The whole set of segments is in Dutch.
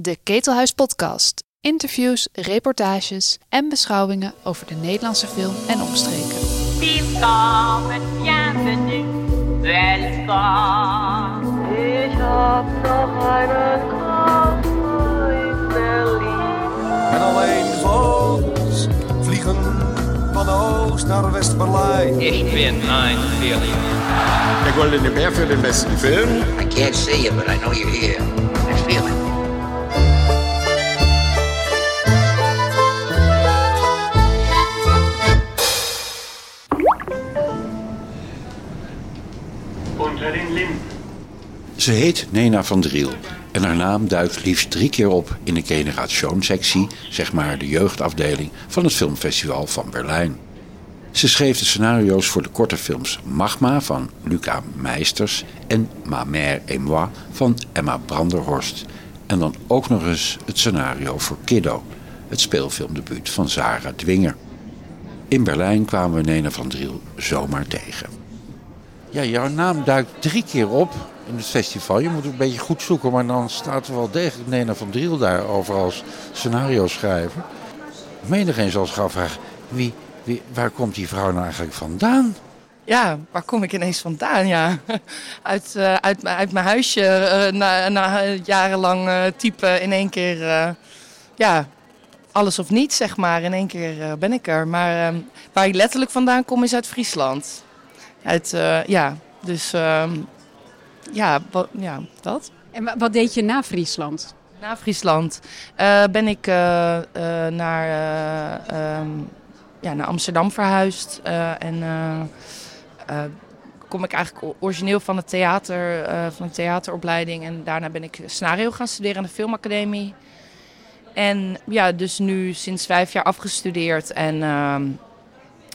De Ketelhuis Podcast. Interviews, reportages en beschouwingen over de Nederlandse film en omstreken. Willkommen, bienvenue, welkom. Ich hab noch einen Koffer in Berlin. En alleen vogels vliegen van oost naar West-Berlijn. Ich bin ein Berliner. Der Goldene Bär für den besten Film. I can't see you, but I know you're here. I feel it. Ze heet Nena van Driel en haar naam duikt liefst drie keer op in de Generation-sectie, zeg maar de jeugdafdeling van het filmfestival van Berlijn. Ze schreef de scenario's voor de korte films Magma van Luca Meisters en Ma mère et moi van Emma Branderhorst. En dan ook nog eens het scenario voor Kiddo, het speelfilmdebuut van Zara Dwinger. In Berlijn kwamen we Nena van Driel zomaar tegen. Ja, jouw naam duikt drie keer op in het festival. Je moet een beetje goed zoeken, maar dan staat er wel degelijk Nena van Driel daarover als scenario schrijver. Menigeen zal zich afvragen, wie, wie, waar komt die vrouw nou eigenlijk vandaan? Ja, waar kom ik ineens vandaan? Ja, uit, eh, uit, mijn- uit mijn huisje eh, na, na jarenlang eh, typen in één keer, ja, alles of niets zeg maar. In één keer ben ik er. Maar eh, waar ik letterlijk vandaan kom is uit Friesland. Uit, eh, ja, dus ehm, ja, wat, ja, dat. En wa- wat deed je na Friesland? Na Friesland eh, ben ik eh, naar, eh, ehm, ja, naar Amsterdam verhuisd. en kom ik eigenlijk origineel van het theater, van een theateropleiding. En daarna ben ik scenario gaan studeren aan de filmacademie. En ja, dus nu sinds vijf jaar afgestudeerd. En ehm,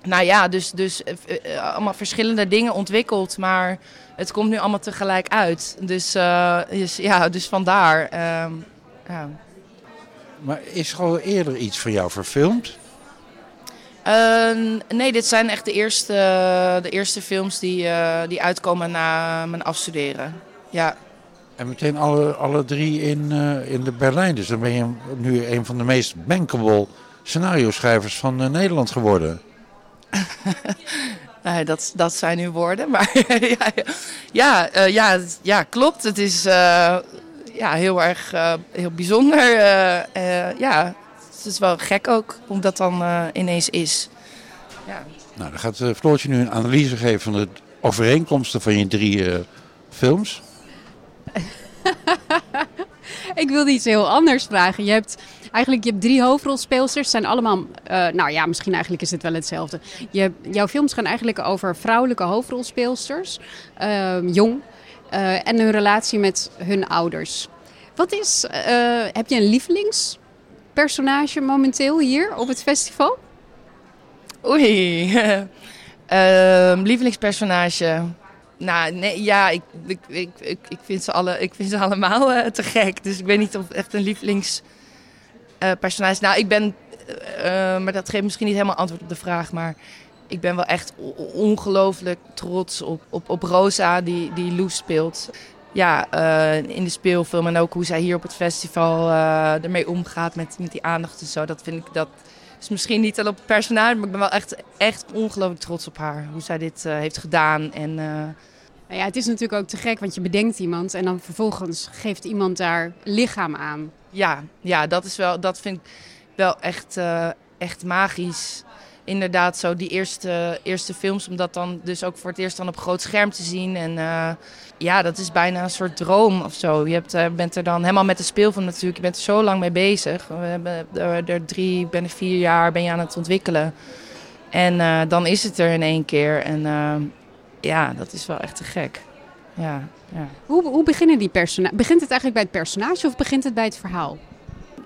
nou ja, dus, dus eh, eh, allemaal verschillende dingen ontwikkeld. Maar het komt nu allemaal tegelijk uit. Dus, eh, dus ja, dus vandaar. ehm, ja. Maar is er al eerder iets van jou verfilmd? Eh, nee, dit zijn echt de eerste, de eerste films die, eh, die uitkomen na mijn afstuderen. Ja. En meteen alle, alle drie in, eh, in de Berlijn. Dus dan ben je nu een van de meest bankable scenario-schrijvers van eh, Nederland geworden. Nee, dat, dat zijn uw woorden. Maar ja, ja, eh, ja, ja, klopt. Het is eh, ja, heel erg eh, heel bijzonder. eh, eh, ja, het is wel gek ook, hoe dat dan eh, ineens is. Ja. Nou, dan gaat Floortje nu een analyse geven van de overeenkomsten van je drie eh, films. Ik wilde iets heel anders vragen. Je hebt eigenlijk je hebt drie hoofdrolspeelsters. zijn allemaal, eh, nou ja, misschien eigenlijk is het wel hetzelfde. Je, jouw films gaan eigenlijk over vrouwelijke hoofdrolspeelsters, ehm, jong, eh, en hun relatie met hun ouders. Wat is, eh, heb je een lievelingspersonage momenteel hier op het festival? Oei. Ehm, lievelingspersonage. Nou, nee, ja, ik, ik, ik, ik, vind ze alle, ik vind ze allemaal te gek. Dus ik weet niet of echt een lievelingspersonage. nou, ik ben, eh, eh, maar dat geeft misschien niet helemaal antwoord op de vraag. Maar ik ben wel echt ongelooflijk trots op, op, op Rosa, die, die Loes speelt. Ja, eh, in de speelfilm en ook hoe zij hier op het festival eh, ermee omgaat met, met die aandacht en zo. Dat vind ik, dat, is misschien niet al op het personage, maar ik ben wel echt, echt ongelooflijk trots op haar. Hoe zij dit eh, heeft gedaan. En eh, Nou ja, het is natuurlijk ook te gek, want je bedenkt iemand en dan vervolgens geeft iemand daar lichaam aan. ja, ja, dat is wel, dat vind ik wel echt, eh, echt magisch. Inderdaad, zo die eerste, eerste films, om dat dan dus ook voor het eerst dan op groot scherm te zien. En eh, ja, dat is bijna een soort droom of zo. Je hebt, eh, bent er dan helemaal met de speelfilm natuurlijk, je bent er zo lang mee bezig. We hebben er, er drie, bijna vier jaar ben je aan het ontwikkelen. En dan is het er in één keer. En ja, dat is wel echt te gek. Ja, ja. Hoe, hoe beginnen die personages? Begint het eigenlijk bij het personage of begint het bij het verhaal?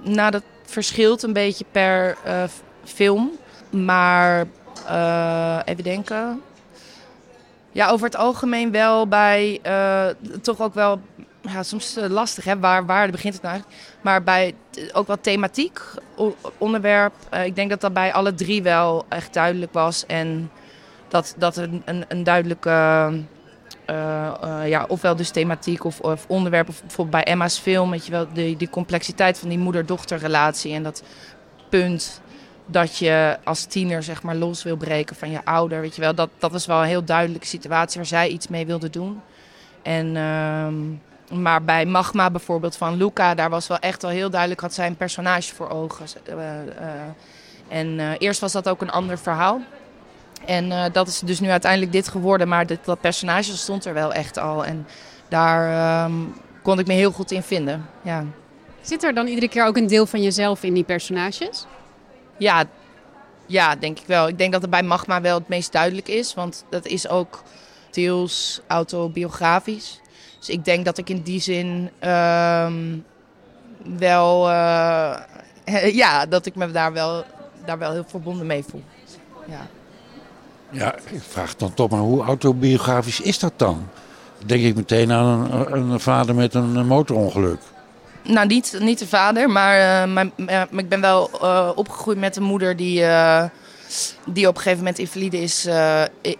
Nou, dat verschilt een beetje per eh, film. Maar eh, even denken. Ja, over het algemeen wel bij eh, toch ook wel. Ja, soms lastig, hè? Waar, waar begint het nou eigenlijk? Maar bij ook wel thematiek, onderwerp. Ik denk dat dat bij alle drie wel echt duidelijk was. En dat, dat een, een, een duidelijke eh, eh, ja, ofwel dus thematiek of, of onderwerp. Bijvoorbeeld bij Emma's film, weet je wel, die, die complexiteit van die moeder-dochterrelatie. En dat punt dat je als tiener zeg maar los wil breken van je ouder. Weet je wel, dat, dat was wel een heel duidelijke situatie waar zij iets mee wilde doen. En, ehm, maar bij Magma bijvoorbeeld van Luca, daar was wel echt wel heel duidelijk, had zij een personage voor ogen. Uh, en eerst was dat ook een ander verhaal. En uh, dat is dus nu uiteindelijk dit geworden. Maar dit, dat personage stond er wel echt al. En daar um, kon ik me heel goed in vinden. Ja. Zit er dan iedere keer ook een deel van jezelf in die personages? Ja, ja, denk ik wel. Ik denk dat het bij Magma wel het meest duidelijk is. Want dat is ook deels autobiografisch. Dus ik denk dat ik in die zin um, wel... Uh, ja, dat ik me daar wel, daar wel heel verbonden mee voel. Ja. Ja, ik vraag dan toch maar hoe autobiografisch is dat dan? Denk ik meteen aan een, vader met een motorongeluk. Nou, niet, niet de vader, maar, uh, maar, ik ben wel uh, opgegroeid met een moeder die, uh, die op een gegeven moment invalide is,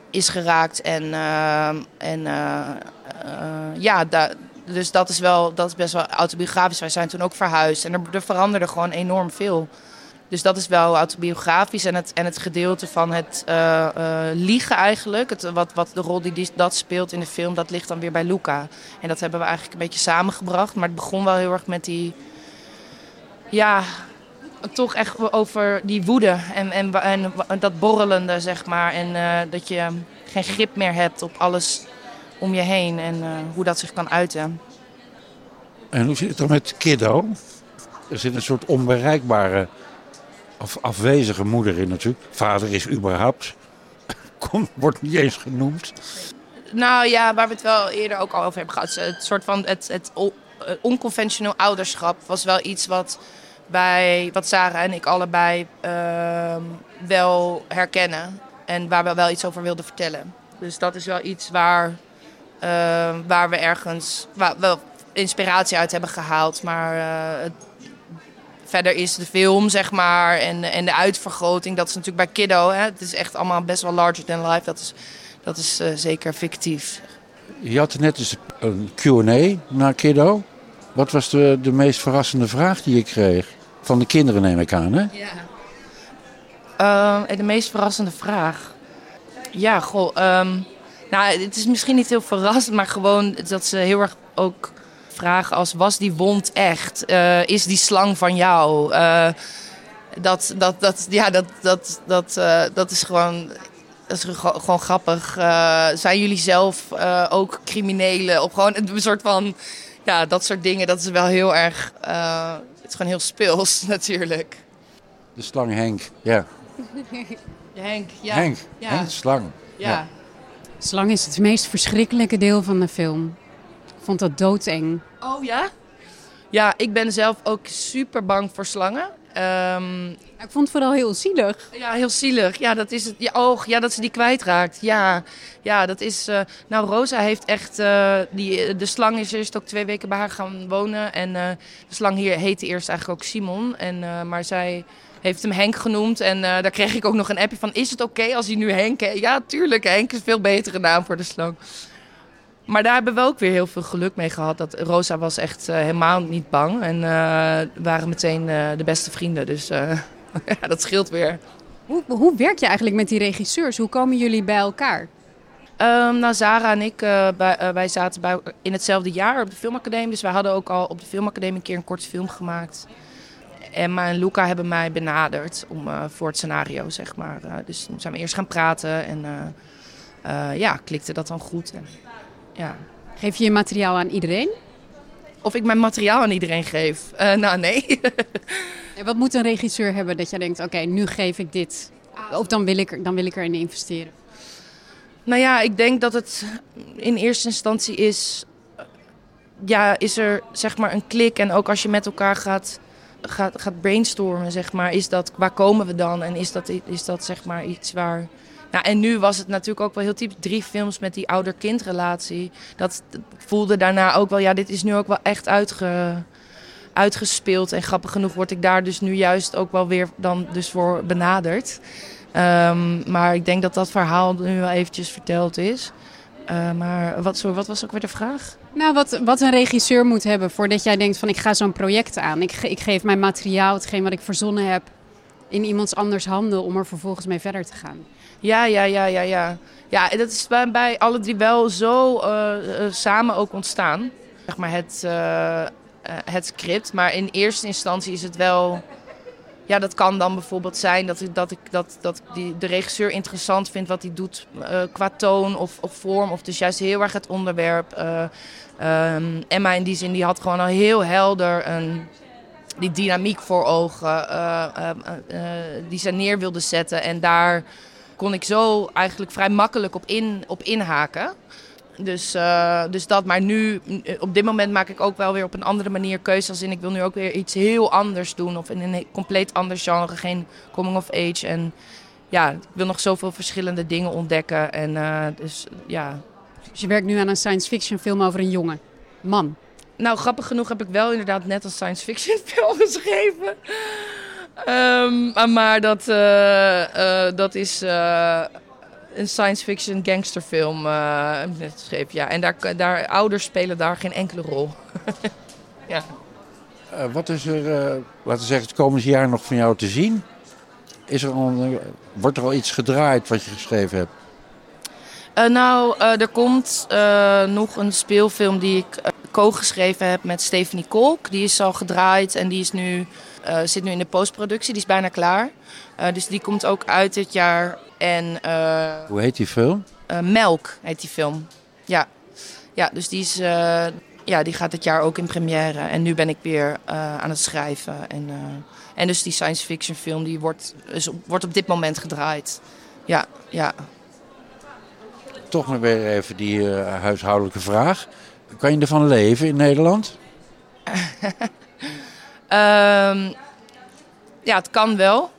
is geraakt. En, en ja, dus dat is, wel, dat is best wel autobiografisch. Wij zijn toen ook verhuisd en er veranderde gewoon enorm veel. Dus dat is wel autobiografisch. En het, en het gedeelte van het uh, uh, liegen eigenlijk, het, wat, wat de rol die, dat speelt in de film, dat ligt dan weer bij Luca. En dat hebben we eigenlijk een beetje samengebracht. Maar het begon wel heel erg met die, ja, toch echt over die woede en, en, en dat borrelende, zeg maar. En uh, dat je geen grip meer hebt op alles om je heen en hoe dat zich kan uiten. En hoe zit het dan met Kiddo? Er zit een soort onbereikbare af, afwezige moeder in natuurlijk. Vader is überhaupt, Kom, wordt niet eens genoemd. Nou ja, waar we het wel eerder ook al over hebben gehad. Het soort van het, het onconventioneel ouderschap was wel iets wat bij wat Sarah en ik allebei uh, wel herkennen. En waar we wel iets over wilden vertellen. Dus dat is wel iets waar, uh, waar we ergens wel inspiratie uit hebben gehaald. Maar het, verder is de film, zeg maar, en, en de uitvergroting, dat is natuurlijk bij Kiddo. Hè? Het is echt allemaal best wel larger than life. Dat is, dat is uh, zeker fictief. Je had net eens een Q&A naar Kiddo. Wat was de, de meest verrassende vraag die je kreeg? Van de kinderen neem ik aan, hè? Ja. Uh, de meest verrassende vraag? Ja, goh. Um, nou, het is misschien niet heel verrassend, maar gewoon dat ze heel erg ook vragen als was die wond echt? Uh, is die slang van jou? Uh, dat, dat, dat, ja, dat, dat, dat, uh, dat is gewoon. Dat is gewoon grappig. zijn jullie zelf ook criminelen? Of gewoon een soort van. Ja, dat soort dingen. Dat is wel heel erg. het is gewoon heel speels natuurlijk. De slang Henk, ja. Henk, ja. Henk, ja. Henk, slang. Ja. ja. Slang is het meest verschrikkelijke deel van de film. Vond dat doodeng. Oh ja? Ja, ik ben zelf ook super bang voor slangen. Um, ik vond het vooral heel zielig. Ja, heel zielig. Ja, dat is het. Ja, oh, ja, dat ze die kwijtraakt. Ja, ja dat is. Uh, nou, Rosa heeft echt. Uh, die, de slang is eerst ook twee weken bij haar gaan wonen. En uh, de slang hier heette eerst eigenlijk ook Simon. En, maar zij heeft hem Henk genoemd. En daar kreeg ik ook nog een appje van: Is het oké okay als hij nu Henk heet? Ja, tuurlijk. Henk is een veel betere naam voor de slang. Maar daar hebben we ook weer heel veel geluk mee gehad. Dat Rosa was echt uh, helemaal niet bang. En uh, waren meteen uh, de beste vrienden. Dus ja, dat scheelt weer. Hoe, hoe werk je eigenlijk met die regisseurs? Hoe komen jullie bij elkaar? Um, nou, Zara en ik, bij, wij zaten bij, in hetzelfde jaar op de filmacademie. Dus wij hadden ook al op de filmacademie een keer een korte film gemaakt. Emma en Luca hebben mij benaderd om, voor het scenario, zeg maar. dus toen zijn we eerst gaan praten en ja, klikte dat dan goed. En, ja. Geef je je materiaal aan iedereen? Of ik mijn materiaal aan iedereen geef? Uh, nou, nee. en wat moet een regisseur hebben dat je denkt, oké, okay, nu geef ik dit. Of dan wil, ik er, dan wil ik erin investeren? Nou ja, ik denk dat het in eerste instantie is... Ja, is er zeg maar een klik. En ook als je met elkaar gaat, gaat, gaat brainstormen, zeg maar... Is dat, waar komen we dan? En is dat, is dat zeg maar iets waar nou, en nu was het natuurlijk ook wel heel typisch. Drie films met die ouder-kindrelatie. Dat voelde daarna ook wel, ja, dit is nu ook wel echt uitge, uitgespeeld. En grappig genoeg word ik daar dus nu juist ook wel weer dan dus voor benaderd. Um, maar ik denk dat dat verhaal nu wel eventjes verteld is. Eh, maar wat, sorry, wat was ook weer de vraag? Nou, wat, wat een regisseur moet hebben voordat jij denkt van ik ga zo'n project aan. Ik, ik geef mijn materiaal, hetgeen wat ik verzonnen heb, in iemands anders handen om er vervolgens mee verder te gaan. Ja, ja, ja, ja, ja. Ja, dat is bij, alle drie wel zo eh, eh, samen ook ontstaan. Zeg maar het, eh, het script. Maar in eerste instantie is het wel... Ja, dat kan dan bijvoorbeeld zijn dat ik, dat ik dat, dat die, de regisseur interessant vindt wat hij doet qua toon of, of vorm. Of dus juist heel erg het onderwerp. Eh, ehm, Emma in die zin, die had gewoon al heel helder een, die dynamiek voor ogen. eh, eh, eh, die ze neer wilde zetten. En daar kon ik zo eigenlijk vrij makkelijk op, in, op inhaken. Dus, dus dat. Maar nu, op dit moment maak ik ook wel weer op een andere manier keuzes. In, ik wil nu ook weer iets heel anders doen. Of in een compleet ander genre. Geen coming of age. En ja, ik wil nog zoveel verschillende dingen ontdekken. En dus ja. Dus je werkt nu aan een science fiction film over een jongen, man. Nou, grappig genoeg heb ik wel inderdaad net een science fiction film geschreven. Ehm, maar dat, eh, eh, dat is eh, een science fiction gangsterfilm. net geschreven, ja. En daar, daar, ouders spelen daar geen enkele rol. ja. Wat is er, laten we zeggen, het komende jaar nog van jou te zien? Is er al, wordt er al iets gedraaid wat je geschreven hebt? Nou, er komt nog een speelfilm die ik co-geschreven heb met Stephanie Kolk. Die is al gedraaid en die is nu, eh, zit nu in de postproductie. Die is bijna klaar. Eh, dus die komt ook uit dit jaar. En eh, Hoe heet die film? Melk heet die film. Ja, ja dus die, is, ja, die gaat dit jaar ook in première. En nu ben ik weer aan het schrijven. En, en dus die science fiction film die wordt, is op- wordt op dit moment gedraaid. Ja, ja. Toch nog weer even die huishoudelijke vraag. Kan je ervan leven in Nederland? Ehm, ja, het kan wel.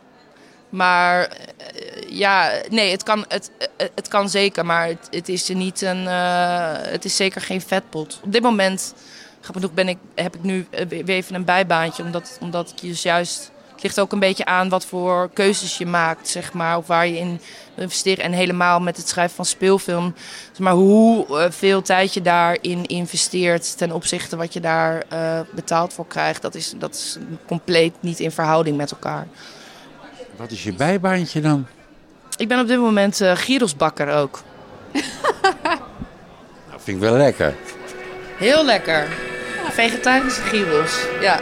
Maar eh, ja, nee, het kan, het, eh, het kan zeker. Maar het, het is niet een. eh, het is zeker geen vetpot. Op dit moment, grappig genoeg, ben ik, heb ik nu weer even een bijbaantje. Omdat, omdat ik dus juist. Het ligt ook een beetje aan wat voor keuzes je maakt, zeg maar. Of waar je in investeert. En helemaal met het schrijven van speelfilm. Zeg maar hoe eh, veel tijd je daarin investeert ten opzichte wat je daar eh, betaald voor krijgt. Dat is, dat is compleet niet in verhouding met elkaar. Wat is je bijbaantje dan? Ik ben op dit moment gyros-bakker ook. Nou, vind ik wel lekker. Heel lekker. Vegetarische gyros. Ja.